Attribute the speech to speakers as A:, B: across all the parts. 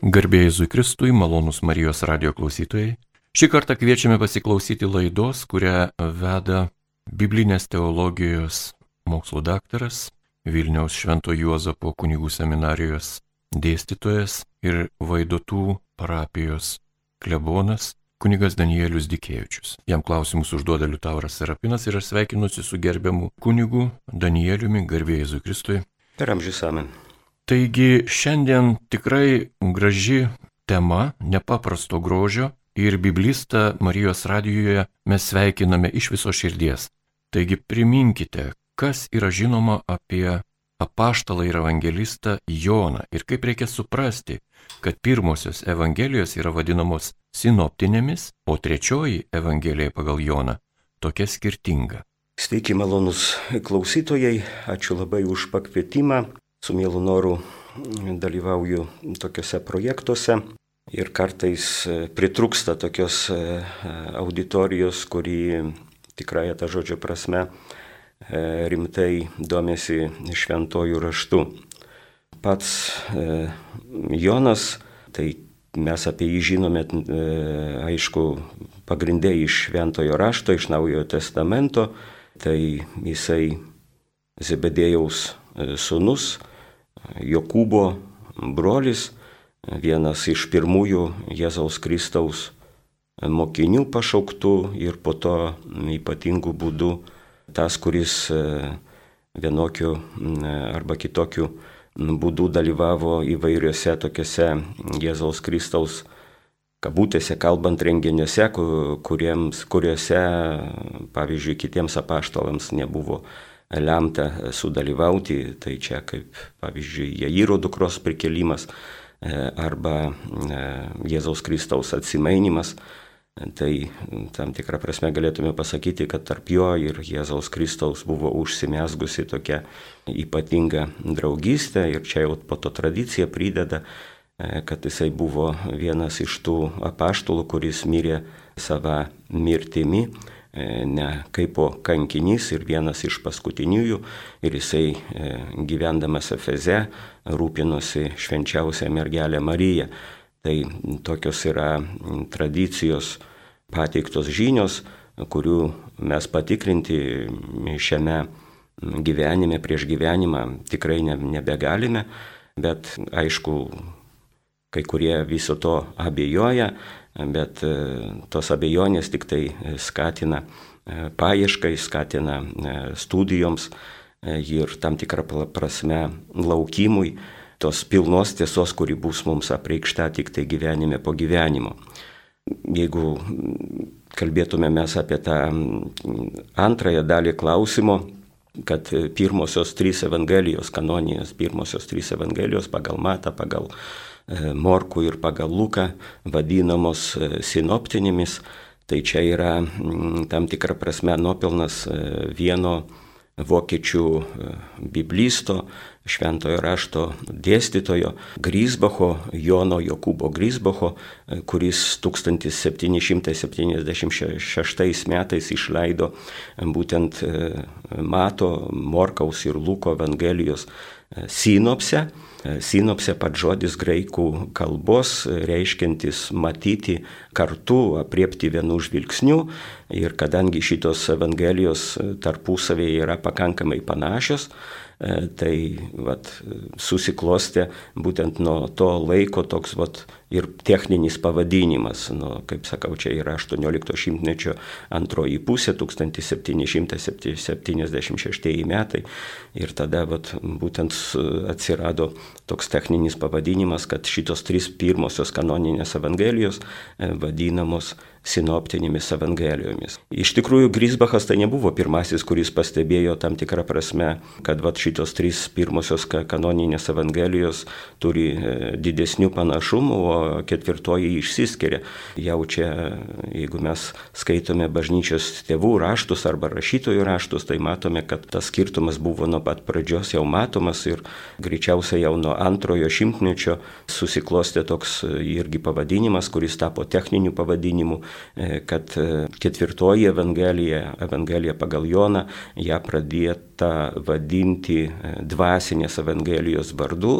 A: Garbėjai Zui Kristui, malonus Marijos radio klausytojai. Šį kartą kviečiame pasiklausyti laidos, kurią veda biblinės teologijos mokslo daktaras, Vilniaus Švento Juozapo kunigų seminarijos dėstytojas ir Vaidotų parapijos klebonas kunigas Danielius Dikėvičius. Jam klausimus užduoda Liutauras Serapinas ir aš sveikinuosi su gerbiamu kunigu Danieliumi garbėjai Jėzui Kristui.
B: Per amžius amen.
A: Taigi šiandien tikrai graži tema, nepaprasto grožio ir biblistą Marijos radijoje mes sveikiname iš viso širdies. Taigi priminkite, kas yra žinoma apie apaštalą ir evangelistą Joną ir kaip reikia suprasti, kad pirmosios evangelijos yra vadinamos sinoptinėmis, o trečioji evangelija pagal Joną tokia skirtinga.
B: Sveiki malonus klausytojai, ačiū labai už pakvietimą. Su mielu noru dalyvauju tokiuose projektuose ir kartais pritrūksta tokios auditorijos, kuri tikrai tą žodžio prasme rimtai domėsi šventojų raštų. Pats Jonas, tai mes apie jį žinome, aišku, pagrindė iš šventojo rašto, iš naujojo testamento, tai jisai Zebedėjaus sunus, Jokūbo brolis, vienas iš pirmųjų Jėzaus Kristaus mokinių pašauktų ir po to ypatingų būdų tas, kuris vienokiu arba kitokiu būdu dalyvavo įvairiuose tokiuose Jėzaus Kristaus kabutėse kalbant renginiuose, kuriems, kuriuose, pavyzdžiui, kitiems apaštalams nebuvo lemta sudalyvauti, tai čia kaip, pavyzdžiui, Jairo dukros prikelimas arba Jėzaus Kristaus atsimainimas. Tai tam tikrą prasme galėtume pasakyti, kad tarp jo ir Jėzaus Kristaus buvo užsimesgusi tokia ypatinga draugystė. Ir čia jau po to tradicija prideda, kad jisai buvo vienas iš tų apaštalų, kuris mirė savo mirtimi, ne kaip kankinys ir vienas iš paskutiniųjų ir jisai gyvendamas Efeze rūpinosi švenčiausią mergelę Mariją. Tai tokios yra tradicijos pateiktos žinios, kurių mes patikrinti šiame gyvenime, prieš gyvenimą tikrai nebegalime, bet aišku, kai kurie viso to abejoja, bet tos abejonės tik tai skatina paieškai, skatina studijoms ir tam tikrą prasme laukimui tos pilnos tiesos, kuri bus mums apreikšta tik tai gyvenime po gyvenimo. Jeigu kalbėtume mes apie tą antrąją dalį klausimo, kad pirmosios trys evangelijos, kanoninės pirmosios trys evangelijos pagal Matą, pagal Morkų ir pagal Luką vadinamos sinoptinėmis, tai čia yra tam tikra prasme nuopilnas vieno vokiečių biblisto, šventojo rašto dėstytojo Grisbacho, Jono Jokūbo Grisbacho, kuris 1776 metais išleido būtent Mato, Morkaus ir Luko Evangelijos sinopse. Sinopse pat žodis graikų kalbos reiškintis matyti kartu, apriepti vienu žvilgsniu. Ir kadangi šitos Evangelijos tarpusavėje yra pakankamai panašios, tai vat, susiklostė būtent nuo to laiko toks vat, ir techninis pavadinimas. Nu, kaip sakau, čia yra 18 šimtmečio antroji pusė, 1776 metai. Ir tada vat, būtent atsirado toks techninis pavadinimas, kad šitos trys pirmosios kanoninės evangelijos vadinamos sinoptinėmis evangelijomis. Iš tikrųjų, Grisbachas tai nebuvo pirmasis, kuris pastebėjo tam tikrą prasme, kad vat, šitos trys pirmosios kanoninės evangelijos turi didesnių panašumų, o ketvirtoji išsiskiria. Jau čia, jeigu mes skaitome bažnyčios tėvų raštus arba rašytojų raštus, tai matome, kad tas skirtumas buvo nuo pat pradžios jau matomas ir greičiausiai jau nuo antrojo šimtmečio susiklostė toks irgi pavadinimas, kuris tapo techniniu pavadinimu kad ketvirtoji Evangelija, Evangelija pagal Joną, ją pradėta vadinti dvasinės Evangelijos vardu,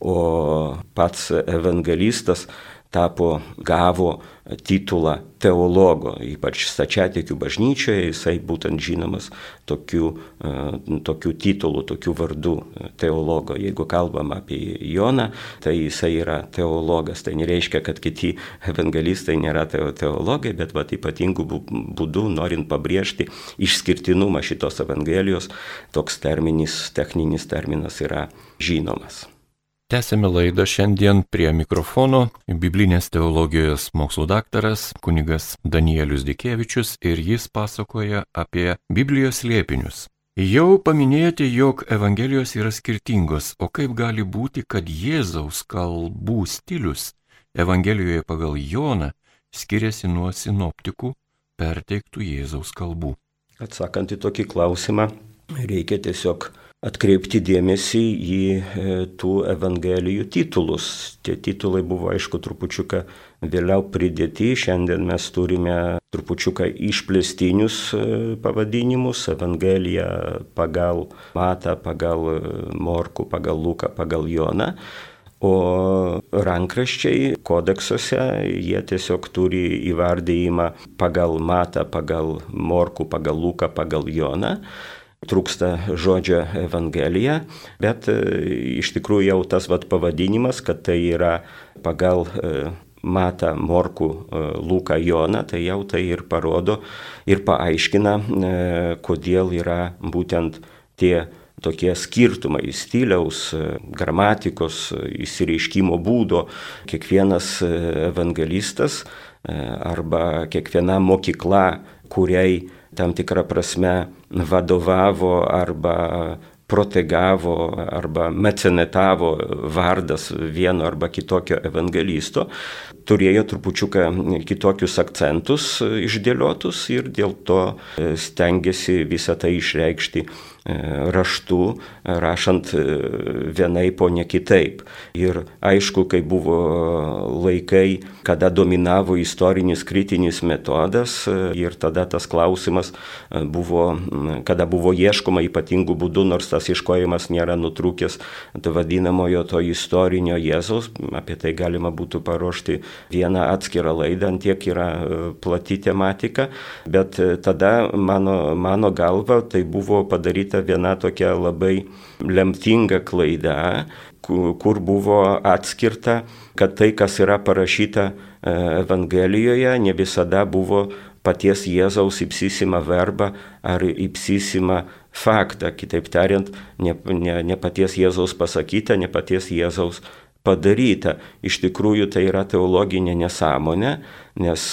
B: o pats evangelistas tapo, gavo titulą teologo, ypač stačiatikių bažnyčioje, jisai būtent žinomas tokiu, e, tokiu titulu, tokiu vardu teologo. Jeigu kalbam apie Joną, tai jisai yra teologas. Tai nereiškia, kad kiti evangelistai nėra teologai, bet va, ypatingų būdų, norint pabrėžti išskirtinumą šitos evangelijos, toks terminis, techninis terminas yra žinomas.
A: Tęsėme laidą šiandien prie mikrofono biblinės teologijos mokslo daktaras kunigas Danielius Dikievičius ir jis pasakoja apie Biblijos liepinius. Jau paminėjote, jog Evangelijos yra skirtingos, o kaip gali būti, kad Jėzaus kalbų stilius Evangelijoje pagal Joną skiriasi nuo sinoptikų perteiktų Jėzaus kalbų?
B: Atsakant į tokį klausimą, reikia tiesiog atkreipti dėmesį į e, tų evangelijų titulus. Tie titulai buvo, aišku, trupučiuką vėliau pridėti. Šiandien mes turime trupučiuką išplėstinius e, pavadinimus. Evangelija pagal Matą, pagal e, Morku, pagal Luką, pagal Joną. O rankraščiai kodeksuose jie tiesiog turi įvardėjimą pagal Matą, pagal Morku, pagal Luką, pagal Joną trūksta žodžio Evangelija, bet e, iš tikrųjų jau tas vat pavadinimas, kad tai yra pagal e, Mata, Morku, e, Luką, Joną, tai jau tai ir parodo ir paaiškina, kodėl yra būtent tie tokie skirtumai stiliaus, gramatikos, įsireiškimo būdo. Kiekvienas evangelistas arba kiekviena mokykla, kuriai tam tikrą prasme vadovavo arba protegavo arba mecenetavo vardas vieno arba kitokio evangelisto, turėjo trupučiuką kitokius akcentus išdėliotus ir dėl to stengiasi visą tai išreikšti E, raštu, rašant e, vienai po ne kitaip. Ir aišku, kai buvo laikai, kada dominavo istorinis kritinis metodas e, ir tada tas klausimas buvo, kada buvo ieškoma ypatingų būdų, nors tas ieškojimas nėra nutrūkęs, to vadinamojo to istorinio Jėzaus, apie tai galima būtų paruošti vieną atskirą laidą, tiek yra plati tematika, bet tada mano, mano galva tai buvo padaryta padaryta viena tokia labai lemtinga klaida, kur buvo atskirta, kad tai, kas yra parašyta e, Evangelijoje, ne visada buvo paties Jėzaus įpsisima verba ar įpsisima faktą. Kitaip tariant, ne, ne, ne paties Jėzaus pasakyta, ne paties Jėzaus padaryta. Iš tikrųjų tai yra teologinė nesąmonė, nes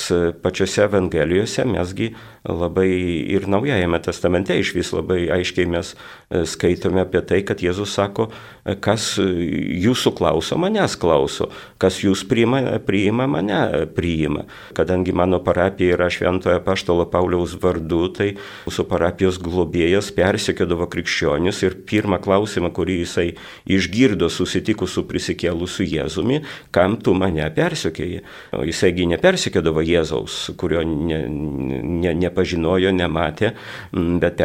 B: pačiose Evangelijose mesgi labai ir Naujajame testamente iš vis labai aiškiai mes e, skaitome apie tai, kad Jėzus sako, e, kas jūsų klauso, manęs klauso, kas jūs priima, priima mane priima. Kadangi mano parapija yra Šventojo Paštalo Pauliaus vardu, tai mūsų parapijos globėjas persikėdavo krikščionis ir pirmą klausimą, kurį jisai išgirdo susitikus su prisikėlusiu Jėzumi, kam tu mane persikėjai. Jisaigi nepersikėdavo Jėzaus, kurio ne, ne, ne nepažinojo, nematė, bet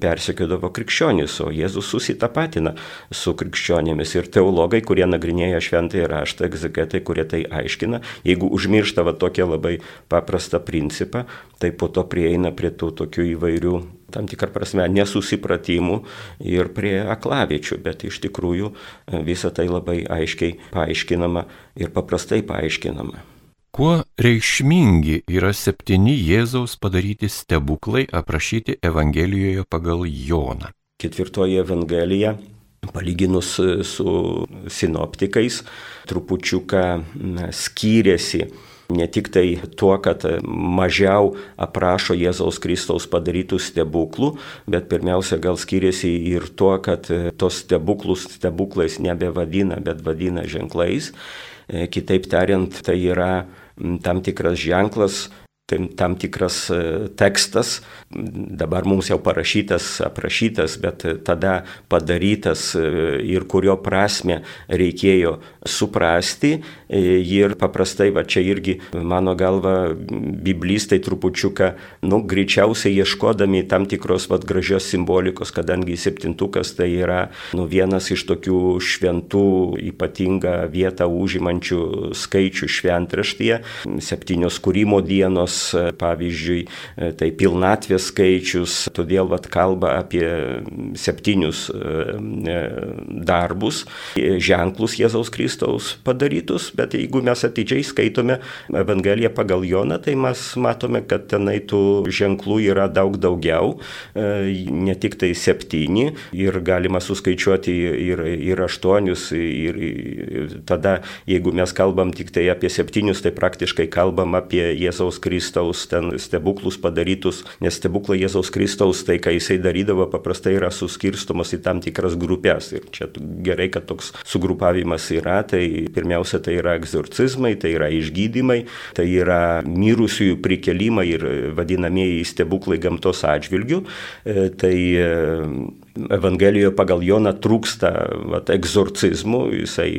B: persikėdavo krikščionis, o Jėzus susitapatina su krikščionėmis. Ir teologai, kurie nagrinėja šventąjį raštą, egzegetai, kurie tai aiškina, jeigu užmiršta va tokią labai paprastą principą, tai po to prieina prie tų tokių įvairių tam tikrą prasme nesusipratimų ir prie aklaviečių, bet iš tikrųjų visa tai labai aiškiai paaiškinama ir paprastai paaiškinama.
A: Kuo reikšmingi yra septyni Jėzaus padaryti stebuklai aprašyti Evangelijoje pagal Joną?
B: Ketvirtoji Evangelija, palyginus su sinoptikais, trupučiuką skyrėsi ne tik tai tuo, kad mažiau aprašo Jėzaus Kristaus padarytų stebuklų, bet pirmiausia gal skiriasi ir tuo, kad tos stebuklus stebuklais nebevadina, bet vadina ženklais. Kitaip tariant, tai yra tam tikras ženklas tam tikras e, tekstas, dabar mums jau parašytas, aprašytas, bet tada padarytas e, ir kurio prasme reikėjo suprasti. E, ir paprastai, va čia irgi, mano galva, biblistai trupučiuką, nu, greičiausiai ieškodami tam tikros va gražios simbolikos, kadangi septintukas tai yra, nu, vienas iš tokių šventų ypatingą vietą užimančių skaičių šventraštyje, septynios kūrimo dienos pavyzdžiui, tai pilnatvės skaičius, todėl vat, kalba apie septynius e, darbus, ženklus Jėzaus Kristaus padarytus, bet jeigu mes atidžiai skaitome Evangeliją pagal Joną, tai mes matome, kad tenai tų ženklų yra daug daugiau, e, ne tik tai septyni ir galima suskaičiuoti ir, ir aštuonius, ir, ir tada, jeigu mes kalbam tik tai apie septynius, tai praktiškai kalbam apie Jėzaus Kristaus Kristaus ten stebuklus padarytus, nes stebuklai Jėzaus Kristaus, tai ką jisai darydavo, paprastai yra suskirstomas į tam tikras grupės. Ir čia gerai, kad toks sugrupavimas yra. Tai pirmiausia, tai yra egzorcizmai, tai yra išgydymai, tai yra mirusiųjų prikelimai ir vadinamieji stebuklai gamtos atžvilgių. E, tai e, Evangelijoje pagal Joną trūksta vat, egzorcizmų, jisai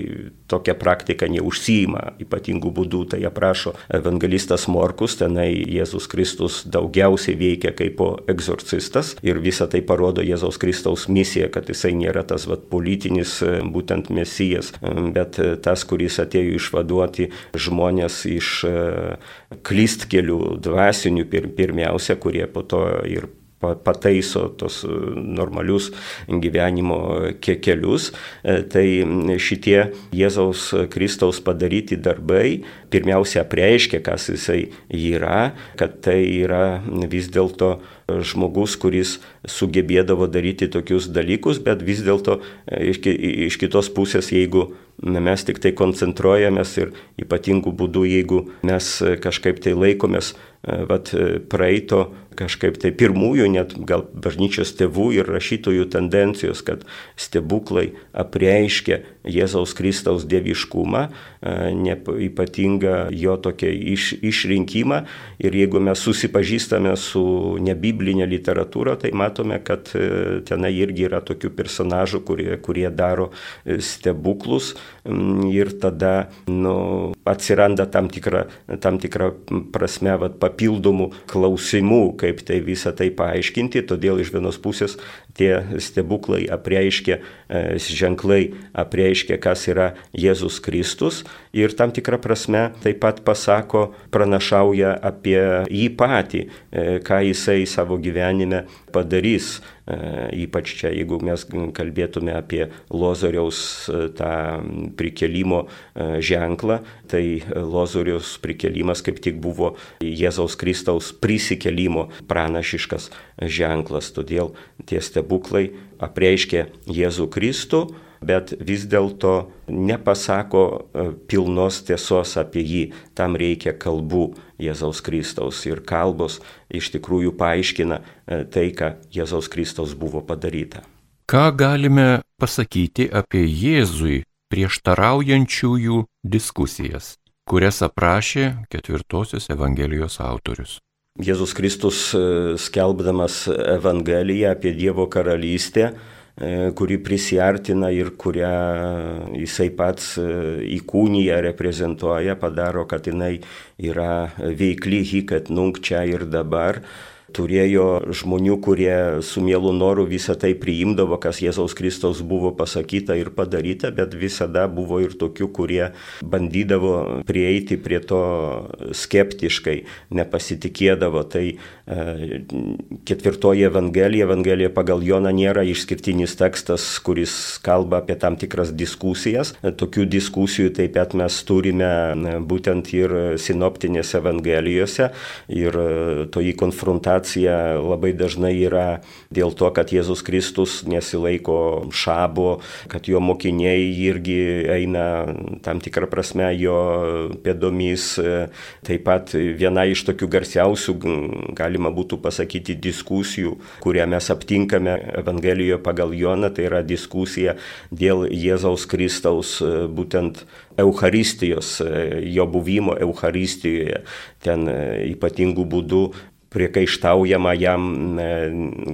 B: tokią praktiką neužsijima ypatingų būdų, tai aprašo evangelistas Morkus, tenai Jėzus Kristus daugiausiai veikia kaip egzorcistas ir visą tai parodo Jėzaus Kristaus misija, kad jisai nėra tas vat, politinis būtent mesijas, bet tas, kuris atėjo išvaduoti žmonės iš klystkelių dvasinių pirmiausia, kurie po to ir pataiso tos e, normalius gyvenimo kelius, e, tai šitie Jėzaus Kristaus padaryti darbai pirmiausia apreiškia, kas jisai yra, kad tai yra vis dėlto žmogus, kuris sugebėdavo daryti tokius dalykus, bet vis dėlto e, iš, iš kitos pusės, jeigu mes tik tai koncentruojamės ir ypatingų būdų, jeigu mes kažkaip tai laikomės vat, praeito kažkaip tai pirmųjų, net gal bažnyčios tėvų ir rašytojų tendencijos, kad stebuklai apreiškia Jėzaus Kristaus dieviškumą, ypatingą jo tokią iš, išrinkimą. Ir jeigu mes susipažįstame su nebiblinė literatūra, tai matome, kad e, tenai irgi yra tokių personažų, kurie, kurie daro e, stebuklus ir tada nu, atsiranda tam tikra, tam tikra prasme vat, papildomų klausimų, kaip tai visą tai paaiškinti. Todėl iš vienos pusės tie stebuklai apreiškia, e, ženklai apreiškia, kas yra Jėzus Kristus ir tam tikrą prasme taip pat pasako, pranašauja apie jį patį, e, ką jisai savo gyvenime padarys. E, ypač čia, jeigu mes kalbėtume apie Lozoriaus tą prikelimo ženklą, tai Lozoriaus prikelimas kaip tik buvo Jėzaus Kristaus prisikelimo pranašiškas ženklas. Todėl tie stebuklai apreiškia Jėzų Kristų, bet vis dėlto nepasako e, pilnos tiesos apie jį. Tam reikia kalbų Jėzaus Kristaus ir kalbos iš tikrųjų paaiškina e, tai, ką Jėzaus Kristaus buvo padaryta.
A: Ką galime pasakyti apie Jėzui prieštaraujančiųjų diskusijas, kurias aprašė ketvirtosios Evangelijos autorius?
B: Jėzus Kristus e, skelbdamas Evangeliją apie Dievo karalystę E, kuri prisartina ir kurią jisai pats e, įkūnyje reprezentuoja, padaro, kad jinai yra veikli hikat nunk čia ir dabar turėjo žmonių, kurie su mielu noru visą tai priimdavo, kas Jėzaus Kristaus buvo pasakyta ir padaryta, bet visada buvo ir tokių, kurie bandydavo prieiti prie to skeptiškai, nepasitikėdavo. Tai e, ketvirtoji Evangelija, Evangelija pagal Joną nėra išskirtinis tekstas, kuris kalba apie tam tikras diskusijas. Tokių diskusijų taip pat mes turime būtent ir sinoptinėse Evangelijose ir toji konfrontacija interpretacija labai dažnai yra dėl to, kad Jėzus Kristus nesilaiko šabo, kad jo mokiniai irgi eina tam tikrą prasme jo pėdomis. Taip pat viena iš tokių garsiausių, galima būtų pasakyti, diskusijų, kurią mes aptinkame Evangelijoje pagal Joną, tai yra diskusija dėl Jėzaus Kristaus būtent Eucharistijos, jo buvimo Eucharistijoje, ten ypatingų būdų priekaištaujama jam,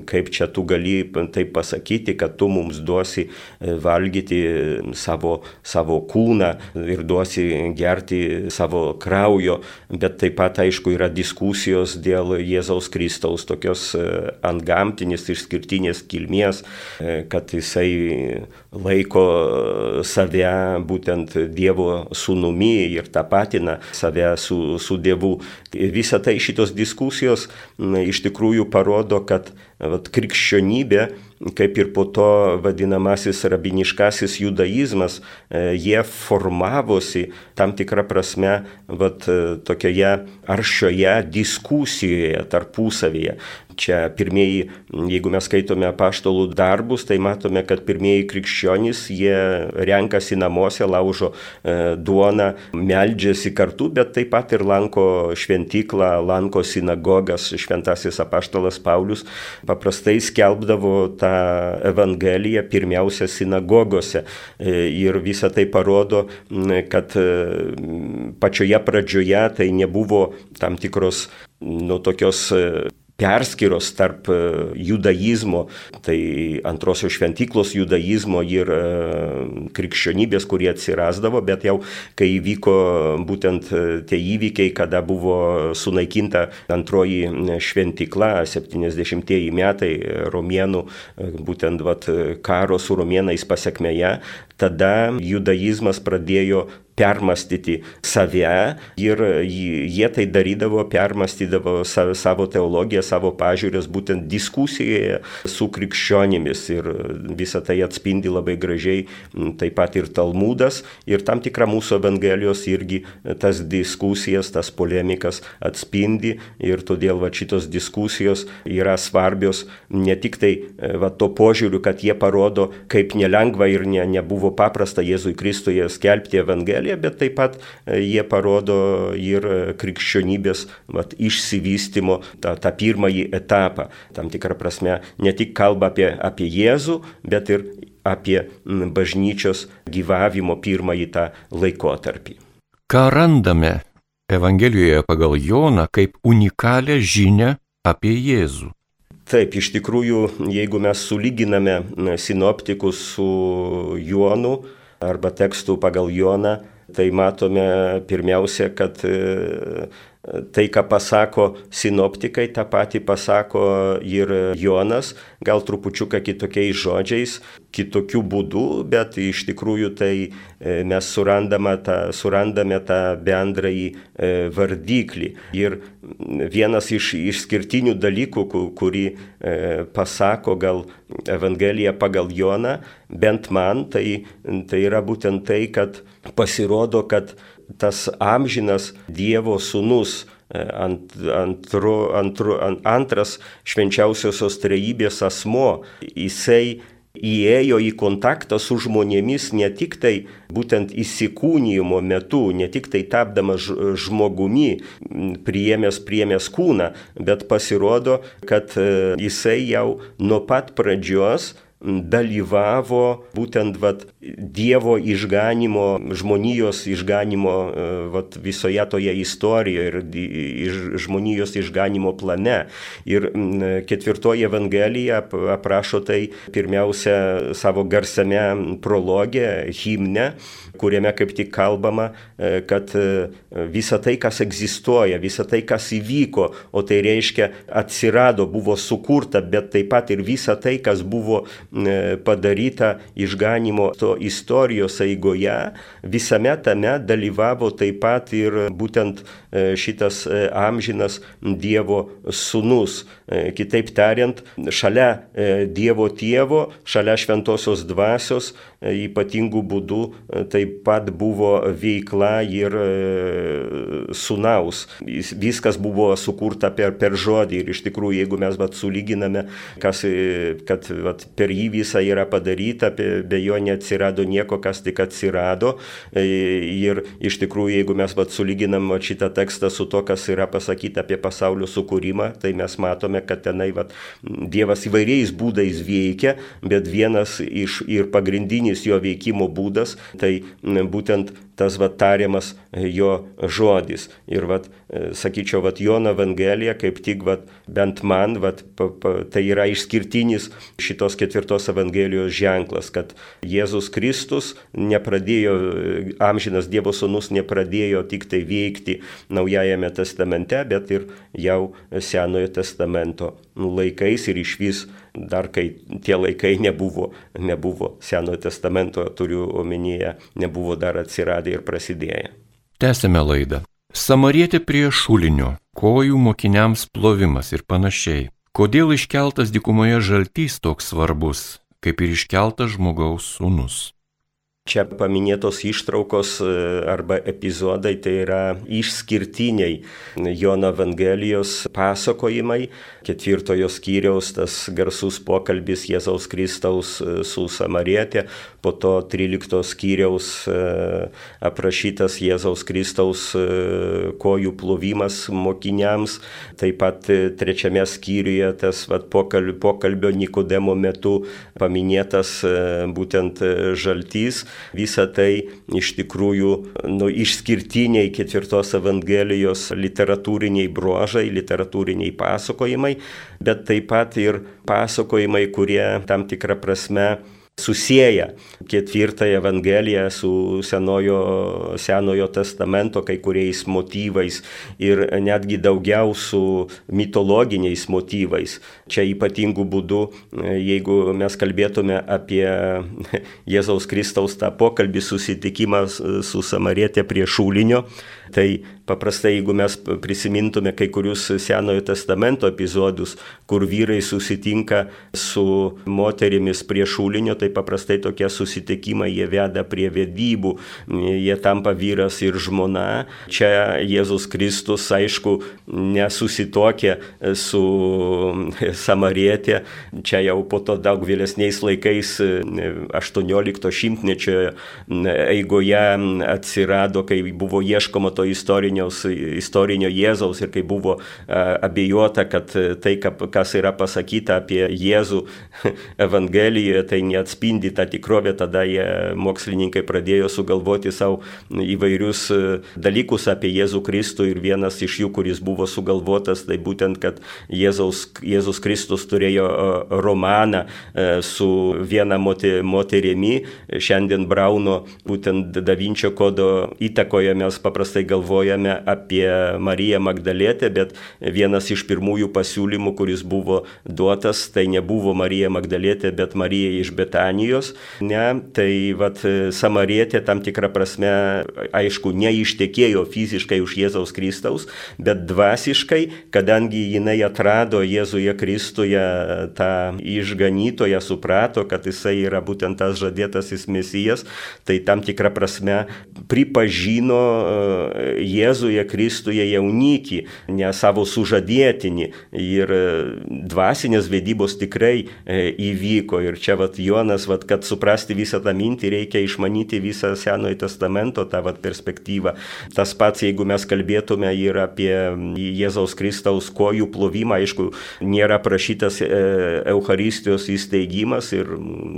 B: kaip čia tu gali taip pasakyti, kad tu mums duosi e, valgyti savo, savo kūną ir duosi gerti savo kraujo, bet taip pat aišku yra diskusijos dėl Jėzaus Kristaus tokios e, antgamtinės išskirtinės kilmės, e, kad jisai laiko save būtent Dievo sūnumi ir tapatina save su, su Dievu. Visą tai šitos diskusijos tyrimas iš tikrųjų parodo, kad vat, krikščionybė, kaip ir po to vadinamasis rabiniškasis judaizmas, e, jie formavosi tam tikrą prasme vat, e, tokioje aršioje diskusijoje tarpusavyje. Čia pirmieji, jeigu mes skaitome paštalų darbus, tai matome, kad pirmieji krikščionys, jie renkasi namuose, laužo e, duoną, meldžiasi kartu, bet taip pat ir lanko šventyklą, lanko sinagogas. Šventasis apaštalas Paulius paprastai skelbdavo tą Evangeliją pirmiausia sinagogose. E, ir visa tai parodo, kad e, pačioje pradžioje tai nebuvo tam tikros nu, tokios perskiros tarp e, judaizmo, tai antrosios šventyklos judaizmo ir e, krikščionybės, kurie atsirasdavo, bet jau kai įvyko būtent e, tie įvykiai, kada buvo sunaikinta antroji šventykla, 70-ieji metai romėnų, būtent vat, karo su romėnais pasiekmeje, tada judaizmas pradėjo permastyti save ir jie tai darydavo, permastydavo savo teologiją, savo pažiūrės būtent diskusijoje su krikščionimis. Ir visą tai atspindi labai gražiai taip pat ir Talmudas. Ir tam tikra mūsų Evangelijos irgi tas diskusijas, tas polemikas atspindi. Ir todėl va šitos diskusijos yra svarbios ne tik tai va to požiūriu, kad jie parodo, kaip nelengva ir ne, nebuvo paprasta Jėzui Kristuje skelbti Evangeliją, bet taip pat e, jie parodo ir krikščionybės vat, išsivystimo tą, tą pirmąjį etapą. Tam tikrą prasme ne tik kalba apie, apie Jėzų, bet ir apie bažnyčios gyvavimo pirmąjį tą laikotarpį.
A: Ką randame Evangelijoje pagal Joną kaip unikalią žinę apie Jėzų?
B: Taip, iš tikrųjų, jeigu mes sulyginame sinoptikus su Jonu arba tekstų pagal Joną, tai matome pirmiausia, kad tai, ką pasako sinoptikai, tą patį pasako ir Jonas, gal trupučiuką kitokiais žodžiais, kitokių būdų, bet iš tikrųjų tai e, mes surandame tą, surandame tą bendrąjį e, vardiklį. Ir vienas iš išskirtinių dalykų, kurį e, pasako gal Evangelija pagal Joną, bent man, tai, tai yra būtent tai, kad pasirodo, kad tas amžinas Dievo sūnus, e, ant, antru, antru, ant, antras švenčiausiosios trejybės asmo, jisai įėjo į kontaktą su žmonėmis ne tik tai būtent įsikūnymo metu, ne tik tai tapdamas žmogumi, priėmęs priėmęs kūną, bet pasirodo, kad e, jisai jau nuo pat pradžios dalyvavo būtent vat, Dievo išganimo, žmonijos išganimo vat, visoje toje istorijoje ir iš, žmonijos išganimo plane. Ir ketvirtoji Evangelija aprašo tai pirmiausia savo garsame prologė, himne, kuriame kaip tik kalbama, e, kad e, visa tai, kas egzistuoja, visa tai, kas įvyko, o tai reiškia atsirado, buvo sukurta, bet taip pat ir visa tai, kas buvo padaryta išganimo to istorijos eigoje, visame tame dalyvavo taip pat ir būtent šitas amžinas Dievo sūnus. Kitaip tariant, šalia Dievo tėvo, šalia šventosios dvasios ypatingų būdų taip pat buvo veikla ir sunaus. Viskas buvo sukurta per, per žodį ir iš tikrųjų, jeigu mes vat, sulyginame, kas, kad vat, per jį visa yra padaryta, be jo neatsirado nieko, kas tik atsirado. Ir iš tikrųjų, jeigu mes vat, sulyginam vat, šitą tekstą su to, kas yra pasakyta apie pasaulio sukūrimą, tai mes matome, kad tenai vat, Dievas įvairiais būdais veikia, bet vienas iš ir pagrindinis jo veikimo būdas, tai būtent tas va tariamas jo žodis. Ir va, sakyčiau, va Jono Evangelija kaip tik va, bent man, va, pa, pa, tai yra išskirtinis šitos ketvirtos Evangelijos ženklas, kad Jėzus Kristus nepradėjo, amžinas Dievo Sūnus nepradėjo tik tai veikti Naujajame testamente, bet ir jau Senojo testamento laikais ir iš vis dar kai tie laikai nebuvo, nebuvo Senojo testamento, turiu omenyje, nebuvo dar atsiradę ir prasidėję.
A: Tęsėme laidą. Samarietė prie šulinio, kojų mokiniams plovimas ir panašiai. Kodėl iškeltas dikumoje žaltys toks svarbus, kaip ir iškeltas žmogaus sūnus?
B: Čia paminėtos ištraukos e, arba epizodai tai yra išskirtiniai Jono Evangelijos pasakojimai. Ketvirtojo skyriaus tas garsus pokalbis Jėzaus Kristaus e, su Samarietė, po to 13 skyriaus e, aprašytas Jėzaus Kristaus kojų plovimas mokiniams, taip pat trečiame skyriuje tas vat, pokalbio Nikodemo metu paminėtas būtent žaltys. Visa tai iš tikrųjų nu, išskirtiniai ketvirtos Evangelijos literatūriniai bruožai, literatūriniai pasakojimai, bet taip pat ir pasakojimai, kurie tam tikrą prasme susijęja ketvirtąją Evangeliją su senojo, senojo testamento kai kuriais motyvais ir netgi daugiau su mitologiniais motyvais. Čia ypatingų būdų, jeigu mes kalbėtume apie Jėzaus Kristaus tą pokalbį susitikimą su Samarietė prie šūlinio, tai paprastai jeigu mes prisimintume kai kurius Senojo testamento epizodus, kur vyrai susitinka su moterimis prie šūlinio, tai paprastai tokie susitikimai jie veda prie vedybų, jie tampa vyras ir žmona. Čia Jėzus Kristus, aišku, nesusitokė su Samarietė, čia jau po to daug vėlesniais laikais 18 šimtmečio eigoje atsirado, kai buvo ieškoma to istorinio Jėzaus ir kai buvo abejota, kad tai, kas yra pasakyta apie Jėzų Evangelijoje, tai neatspindi atspindi tą tikrovę, tada jie mokslininkai pradėjo sugalvoti savo įvairius e, dalykus apie Jėzų Kristų ir vienas iš jų, kuris buvo sugalvotas, tai būtent, kad Jėzaus, Jėzus Kristus turėjo e, romaną e, su viena moterimi, šiandien Brauno būtent Davinčio kodo įtakoje mes paprastai galvojame apie Mariją Magdalėtę, bet vienas iš pirmųjų pasiūlymų, kuris buvo duotas, tai nebuvo Marija Magdalėtė, bet Marija iš Betanijos. Ne, tai vat Samarietė tam tikrą prasme, aišku, neištekėjo fiziškai už Jėzaus Kristaus, bet dvasiškai, kadangi jinai atrado Jėzuje Kristuje tą išganytoją, suprato, kad jisai yra būtent tas žadėtasis mesijas, tai tam tikrą prasme pripažino Jėzuje Kristuje jaunikį, ne savo sužadėtinį. Ir e, dvasinės vedybos tikrai e, įvyko. Ir čia vat Jonas vat, kad suprasti visą tą mintį, reikia išmanyti visą Senojo testamento tą vat, perspektyvą. Tas pats, jeigu mes kalbėtume ir apie Jėzaus Kristaus kojų plovimą, aišku, nėra prašytas Euharistijos įsteigimas ir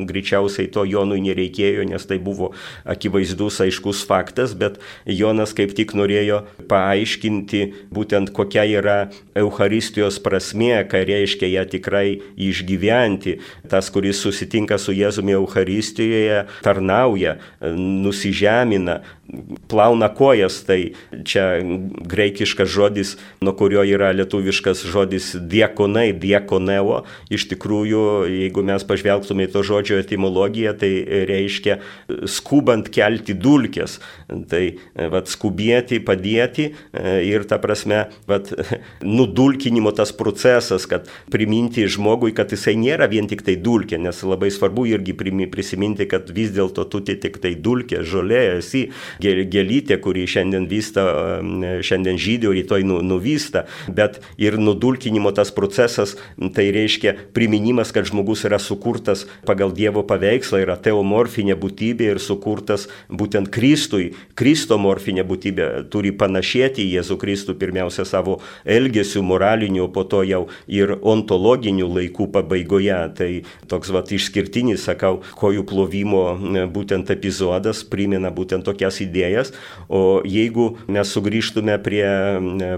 B: greičiausiai to Jonui nereikėjo, nes tai buvo akivaizdus, aiškus faktas, bet Jonas kaip tik norėjo paaiškinti būtent kokia yra Euharistijos prasmė, ką reiškia ją tikrai išgyventi. Tas, kuris susitinka su Jėzumi Euharistijoje tarnauja, nusižemina, plauna kojas, tai čia greikiškas žodis, nuo kurio yra lietuviškas žodis diekonai, diekoneo. Iš tikrųjų, jeigu mes pažvelgtume į to žodžio etimologiją, tai reiškia skubant kelti dulkės. Tai vat, skubėti, padėti ir ta prasme, vat, nudulkinimo tas procesas, kad priminti žmogui, kad jisai nėra vien tik tai dulkė, nes labai svarbu irgi prisiminti, kad vis dėlto tu tik tai dulkė, žolė esi gėlytė, kuri šiandien vysta, šiandien žydė, rytoj nu, nuvysta, bet ir nudulkinimo tas procesas, tai reiškia priminimas, kad žmogus yra sukurtas pagal Dievo paveikslą, yra teomorfinė būtybė ir sukurtas būtent Kristui, Kristomorfinė būtybė turi panašėti į Jėzų Kristų pirmiausia savo elgesiu moraliniu, po to jau ir ontologiniu laikų pabaigoje. Tai toks vat išskirtinis, sakau, kojų plovimo būtent epizodas primena būtent tokias idėjas, o jeigu mes sugrįžtume prie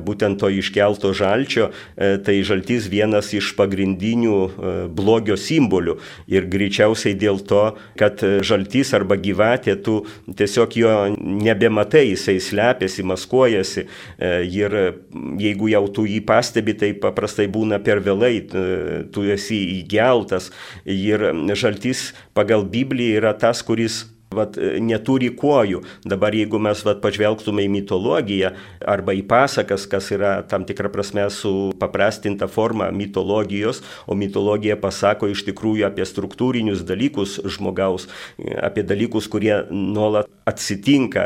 B: būtent to iškelto žalčio, e, tai žaltis vienas iš pagrindinių e, blogio simbolių ir greičiausiai dėl to, kad žaltis arba gyvatė, tu tiesiog jo nebematai, jisai slepiasi, maskuojasi e, ir jeigu jau tu jį pastebi, tai paprastai būna per vėlai, tu esi įgeltas. Ir žaltis pagal Bibliją yra tas, kuris vat, e, neturi kojų. Dabar jeigu mes vat, pažvelgtume į mitologiją arba į pasakas, kas yra tam tikrą prasme su paprastinta forma mitologijos, o mitologija pasako iš tikrųjų apie struktūrinius dalykus žmogaus, apie dalykus, kurie nuolat atsitinka,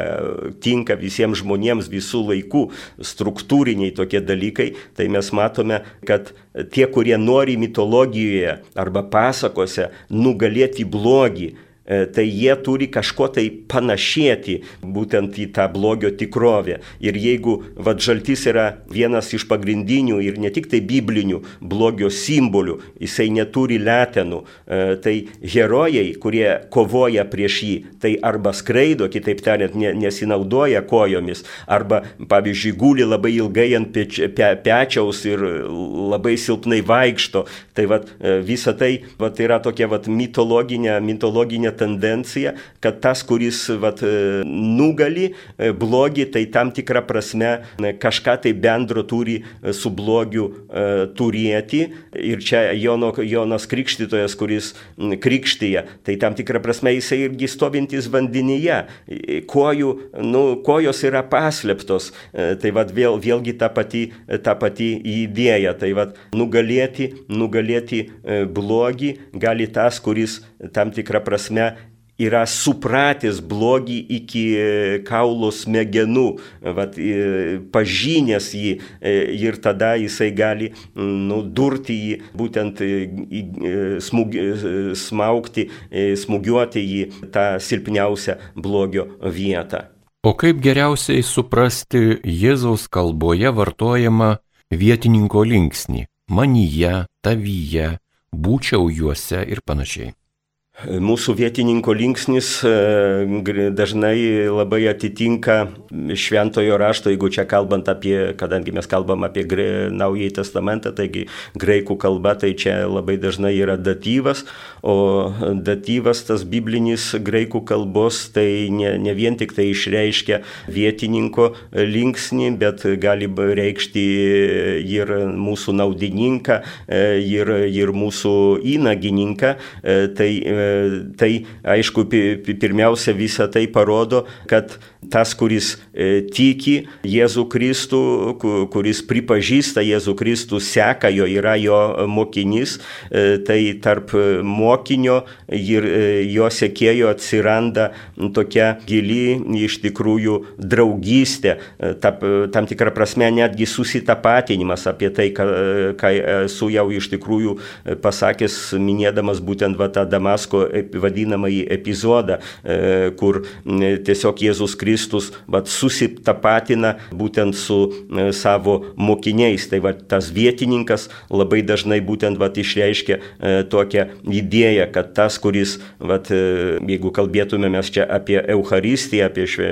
B: tinka visiems žmonėms visų laikų, struktūriniai tokie dalykai, tai mes matome, kad tie, kurie nori mitologijoje arba pasakose nugalėti blogį, tai jie turi kažko tai panašėti būtent į tą blogio tikrovę. Ir jeigu vadžaltis yra vienas iš pagrindinių ir ne tik tai biblinių blogio simbolių, jisai neturi letenų, e, tai herojai, kurie kovoja prieš jį, tai arba skraido, kitaip tariant, nesinaudoja kojomis, arba, pavyzdžiui, guli labai ilgai ant peč, pe, pečiaus ir labai silpnai vaikšto. Tai vat, e, visa tai vat, yra tokia vat, mitologinė, mitologinė tokia tendencija, kad tas, kuris vat, e, nugali e, blogį, tai tam tikrą prasme e, kažką tai bendro turi su blogiu turėti. Ir čia Jono, Jonas Krikštytojas, kuris krikštyje, tai tam tikrą prasme jisai irgi stovintis vandenyje. Kojų, nu, kojos yra paslėptos. Tai vad vėl, vėlgi ta pati, ta pati idėja. Tai vad nugalėti, nugalėti blogį gali tas, kuris tam tikrą prasme yra supratęs blogį iki e, kaulo smegenų, vat, e, pažinęs jį e, ir tada jisai gali nudurti jį, būtent smug, smaukti, smūgiuoti į tą silpniausią blogio vietą.
A: O kaip geriausiai suprasti Jėzaus kalboje vartojamą vietininko linksnį - manyje, tavyje, būčiau juose ir panašiai?
B: Mūsų vietininko linksnis e, dažnai labai atitinka šventojo rašto, jeigu čia kalbant apie, kadangi mes kalbam apie Naująjį testamentą, taigi graikų kalba tai čia labai dažnai yra datyvas, o datyvas tas biblinis graikų kalbos tai ne, ne vien tik tai išreiškia vietininko linksnį, bet gali reikšti ir mūsų naudininką, e, ir, ir mūsų įnagininką. E, tai tai aišku, pirmiausia, visa tai parodo, kad tas, kuris e, tiki Jėzų Kristų, kuris pripažįsta Jėzų Kristų, seka jo, yra jo mokinys, e, tai tarp mokinio ir e, jo sekėjo atsiranda tokia gili iš tikrųjų draugystė, tam tikrą prasme netgi susitapatinimas apie tai, ką, esu jau iš tikrųjų pasakęs, minėdamas būtent va, tą Damasko vadinamąjį epizodą, kur tiesiog Jėzus Kristus Kristus vat, susitapatina būtent su e, savo mokiniais. Tai vat, tas vietininkas labai dažnai būtent vat, išreiškia e, tokią idėją, kad tas, kuris, vat, e, jeigu kalbėtume mes čia apie Eucharistiją, apie šve,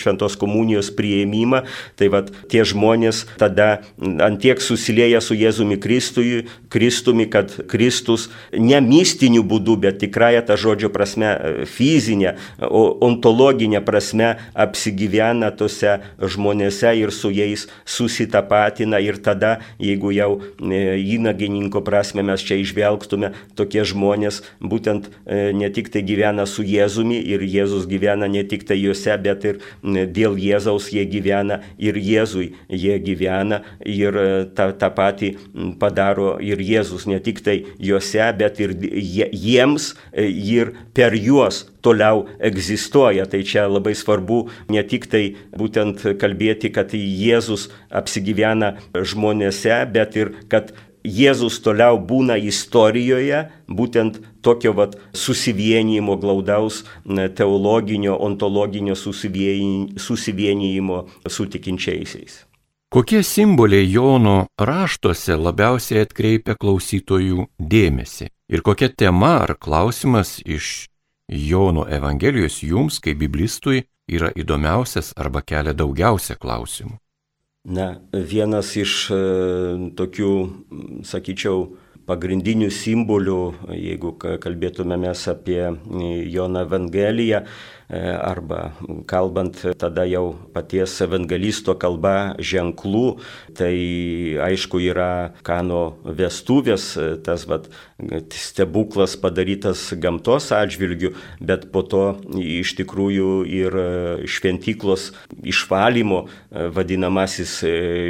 B: šventos komunijos prieimimą, tai vat, tie žmonės tada antiek susilieja su Jėzumi Kristui, Kristumi, kad Kristus ne mistiniu būdu, bet tikrąją tą žodžio prasme, fizinę, ontologinę prasme apsigyvena tose žmonėse ir su jais susitapatina ir tada, jeigu jau e, įnagininko prasme mes čia išvelgtume, tokie žmonės būtent e, ne tik tai gyvena su Jėzumi ir Jėzus gyvena ne tik tai juose, bet ir dėl Jėzaus jie gyvena ir Jėzui jie gyvena ir e, tą, tą patį padaro ir Jėzus ne tik tai juose, bet ir jiems ir per juos toliau egzistuoja. Tai čia labai svarbu ne tik tai būtent kalbėti, kad Jėzus apsigyvena žmonėse, bet ir kad Jėzus toliau būna istorijoje, būtent tokio vat, susivienijimo glaudaus teologinio, ontologinio susivienijimo su tikinčiaisiais.
A: Kokie simboliai Jono raštuose labiausiai atkreipia klausytojų dėmesį? Ir kokia tema ar klausimas iš Jono Evangelijos jums, kaip biblistui, yra įdomiausias arba kelia daugiausia klausimų?
B: Na, vienas iš e, tokių, sakyčiau, pagrindinių simbolių, jeigu kalbėtume mes apie Jono Evangeliją, E, arba kalbant tada jau paties evangelisto kalba ženklų, tai aišku yra kano vestuvės, e, tas vat, stebuklas padarytas gamtos atžvilgių, bet po to iš tikrųjų ir šventyklos išvalymo e, vadinamasis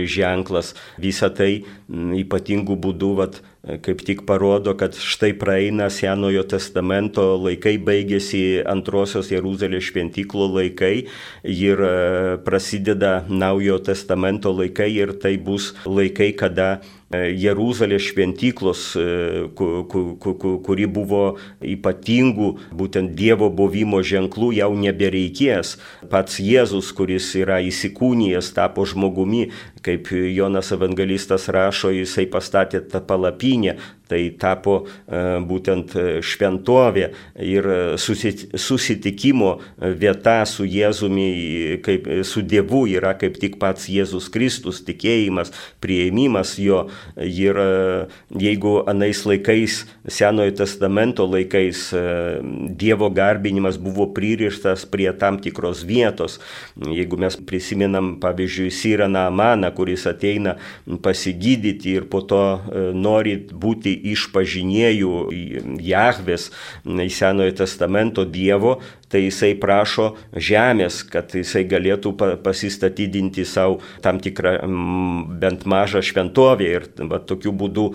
B: ženklas, visa tai ypatingų būdų vat, kaip tik parodo, kad štai praeina Senojo testamento laikai, baigėsi antrosios Jeruzalės Jeruzalės šventyklo laikai ir e, prasideda Naujojo testamento laikai ir tai bus laikai, kada e, Jeruzalės šventyklos, e, kuri buvo ypatingų būtent Dievo buvimo ženklų, jau nebereikės. Pats Jėzus, kuris yra įsikūnijęs, tapo žmogumi, kaip Jonas Evangelistas rašo, jisai pastatė tą palapinę, tai tapo būtent šventovė ir susitikimo vieta su Jėzumi, kaip su Dievu yra kaip tik pats Jėzus Kristus, tikėjimas, prieimimas jo. Ir jeigu anais laikais, Senojo testamento laikais, Dievo garbinimas buvo pririštas prie tam tikros vietos, jeigu mes prisimenam, pavyzdžiui, Siraną Amaną, kuris ateina pasigydyti ir po to nori būti išpažinėjų Jahvės Senojo testamento Dievo, tai jisai prašo žemės, kad jisai galėtų pasistatydinti savo tam tikrą bent mažą šventovę ir va, tokiu būdu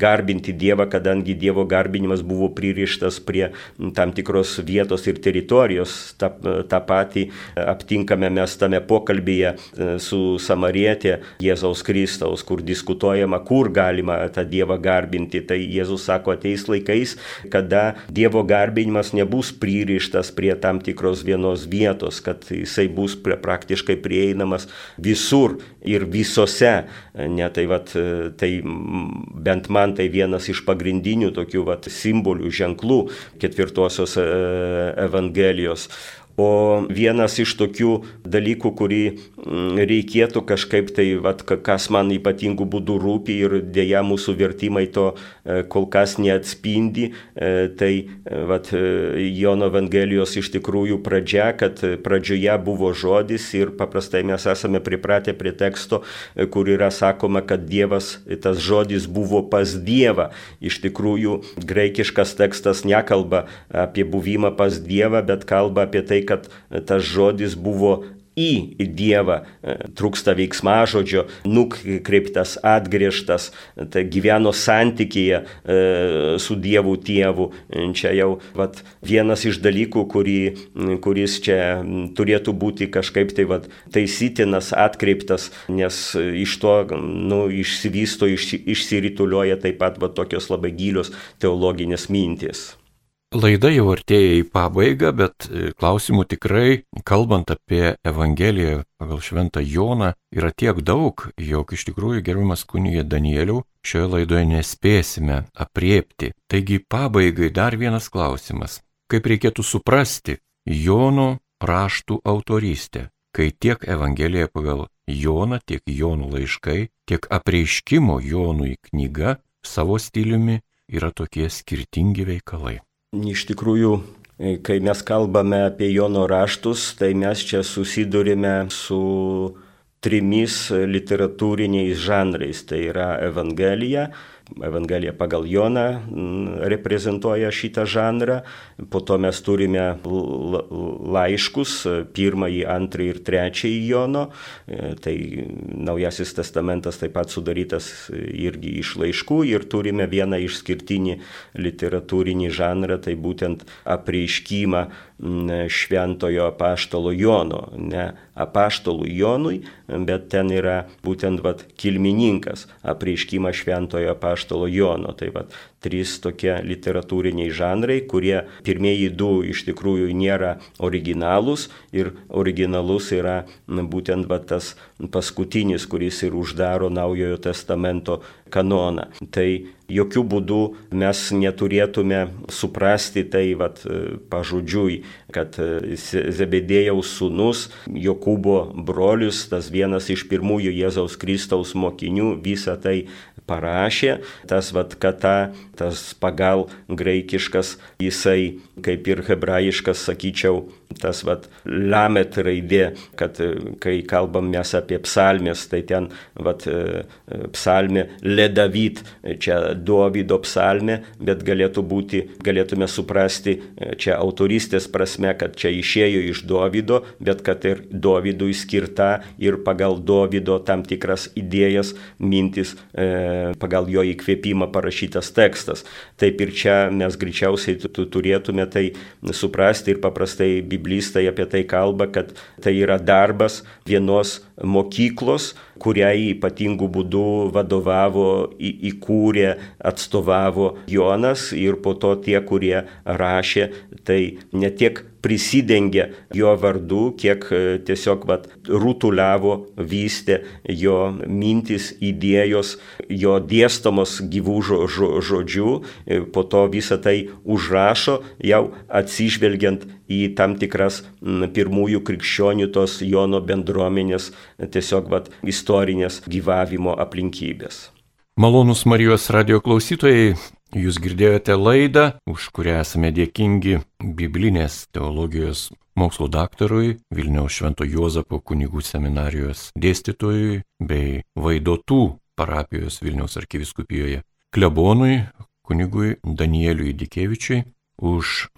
B: garbinti Dievą, kadangi Dievo garbinimas buvo pririštas prie tam tikros vietos ir teritorijos. Ta, tą patį aptinkame mes tame pokalbėje e, su Samarietė Jėzaus Kristaus, kur diskutuojama, kur galima tą Dievą garbinti. Tai Jėzus sako, ateis laikais, kada Dievo garbinimas nebus pririštas prie tam tikros vienos vietos, kad jisai bus prie, praktiškai prieinamas visur ir visose. Ne, tai, vat, tai bent man tai vienas iš pagrindinių tokių vat, simbolių, ženklų ketvirtosios e, Evangelijos. O vienas iš tokių dalykų, kurį mm, reikėtų kažkaip tai, vat, kas man ypatingų būdų rūpi ir dėja mūsų vertimai to e, kol kas neatspindi, e, tai e, vat, Jono Evangelijos iš tikrųjų pradžia, kad pradžioje buvo žodis ir paprastai mes esame pripratę prie teksto, kur yra sakoma, kad Dievas, tas žodis buvo pas Dievą. Iš tikrųjų, graikiškas tekstas nekalba apie buvimą pas Dievą, bet kalba apie tai, kad tas žodis buvo į Dievą, trūksta veiksmažodžio, nukreiptas, atgriežtas, tai gyveno santykėje su Dievu tėvu. Čia jau vat, vienas iš dalykų, kurį, kuris čia turėtų būti kažkaip tai vat, taisytinas, atkreiptas, nes iš to nu, išsivysto, iš, išsirituliuoja taip pat vat, tokios labai gilios teologinės mintis.
A: Laida jau artėja į pabaigą, bet e, klausimų tikrai, kalbant apie Evangeliją pagal Šventą Joną, yra tiek daug, jog iš tikrųjų gerbiamas kunigė Danieliau šioje laidoje nespėsime apriepti. Taigi pabaigai dar vienas klausimas. Kaip reikėtų suprasti Jono raštų autorystę, kai tiek Evangelija pagal Joną, tiek Jonų laiškai, tiek apreiškimo Jonui knyga savo stiliumi yra tokie skirtingi veikalai.
B: Iš tikrųjų, kai mes kalbame apie Jono raštus, tai mes čia susidurime su trimis literatūriniais žanrais. Tai yra Evangelija, Evangelija pagal Joną reprezentuoja šitą žanrą, po to mes turime laiškus, pirmąjį, antrąjį ir trečiąjį Jono, e, tai Naujasis testamentas taip pat sudarytas irgi iš laiškų. Ir turime vieną išskirtinį literatūrinį žanrą, tai būtent apreiškimą šventojo apaštalo Jono, ne apaštalų Jonui, bet ten yra būtent vat, kilmininkas apreiškimas šventojo apaštalo Jono. Tai vat, trys tokie literatūriniai žanrai, kurie pirmieji du iš tikrųjų nėra originalūs ir originalus yra būtent va, tas paskutinis, kuris ir uždaro Naujojo testamento kanoną. Tai jokių būdų mes neturėtume suprasti tai vat, pažodžiui, kad Zebedėjaus sūnus, Jokūbo brolius, tas vienas iš pirmųjų Jėzaus Kristaus mokinių visą tai parašė, tas vad kata, tas pagal graikiškas, jisai kaip ir hebrajiškas, sakyčiau, tas vad lamet raidė, kad e, kai kalbam mes apie psalmės, tai ten vad e, e, psalmė ledavit, čia Dovydo psalmė, bet galėtų būti, galėtume suprasti čia autoristės prasme, kad čia išėjo iš Dovydo, bet kad ir Dovydui skirta ir pagal Dovydo tam tikras idėjas, mintis, pagal jo įkvėpimą parašytas tekstas. Taip ir čia mes greičiausiai turėtume tai suprasti ir paprastai Biblijoje biblistai apie tai kalba, kad tai yra darbas vienos mokyklos, kuriai ypatingų būdų vadovavo, įkūrė, atstovavo Jonas ir po to tie, kurie rašė, tai ne tiek prisidengė jo vardu, kiek e, tiesiog vat, rutuliavo, vystė jo mintis, idėjos, jo dėstomos gyvų žodžių, e, po to visą tai užrašo, jau atsižvelgiant į tam tikras pirmųjų krikščionių tos Jono bendruomenės tiesiog vat, istorinės gyvavimo aplinkybės.
A: Malonus Marijos radio klausytojai, jūs girdėjote laidą, už kurią esame dėkingi biblinės teologijos mokslo daktarui, Vilniaus Švento Jozapo kunigų seminarijos dėstytojui bei Vaidotų parapijos Vilniaus arkiviskupijoje klebonui, kunigui Danieliui Dikevičiui už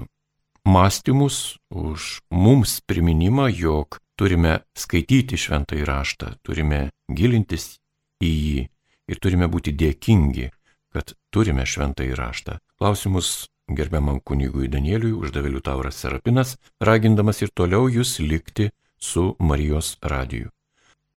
A: mąstymus, už mums priminimą, jog turime skaityti šventą įraštą, turime gilintis į jį ir turime būti dėkingi, kad turime šventą įraštą. Klausimus gerbiamam kunigui Danieliui uždavė Liutauras Serapinas, ragindamas ir toliau jūs likti su Marijos radiju.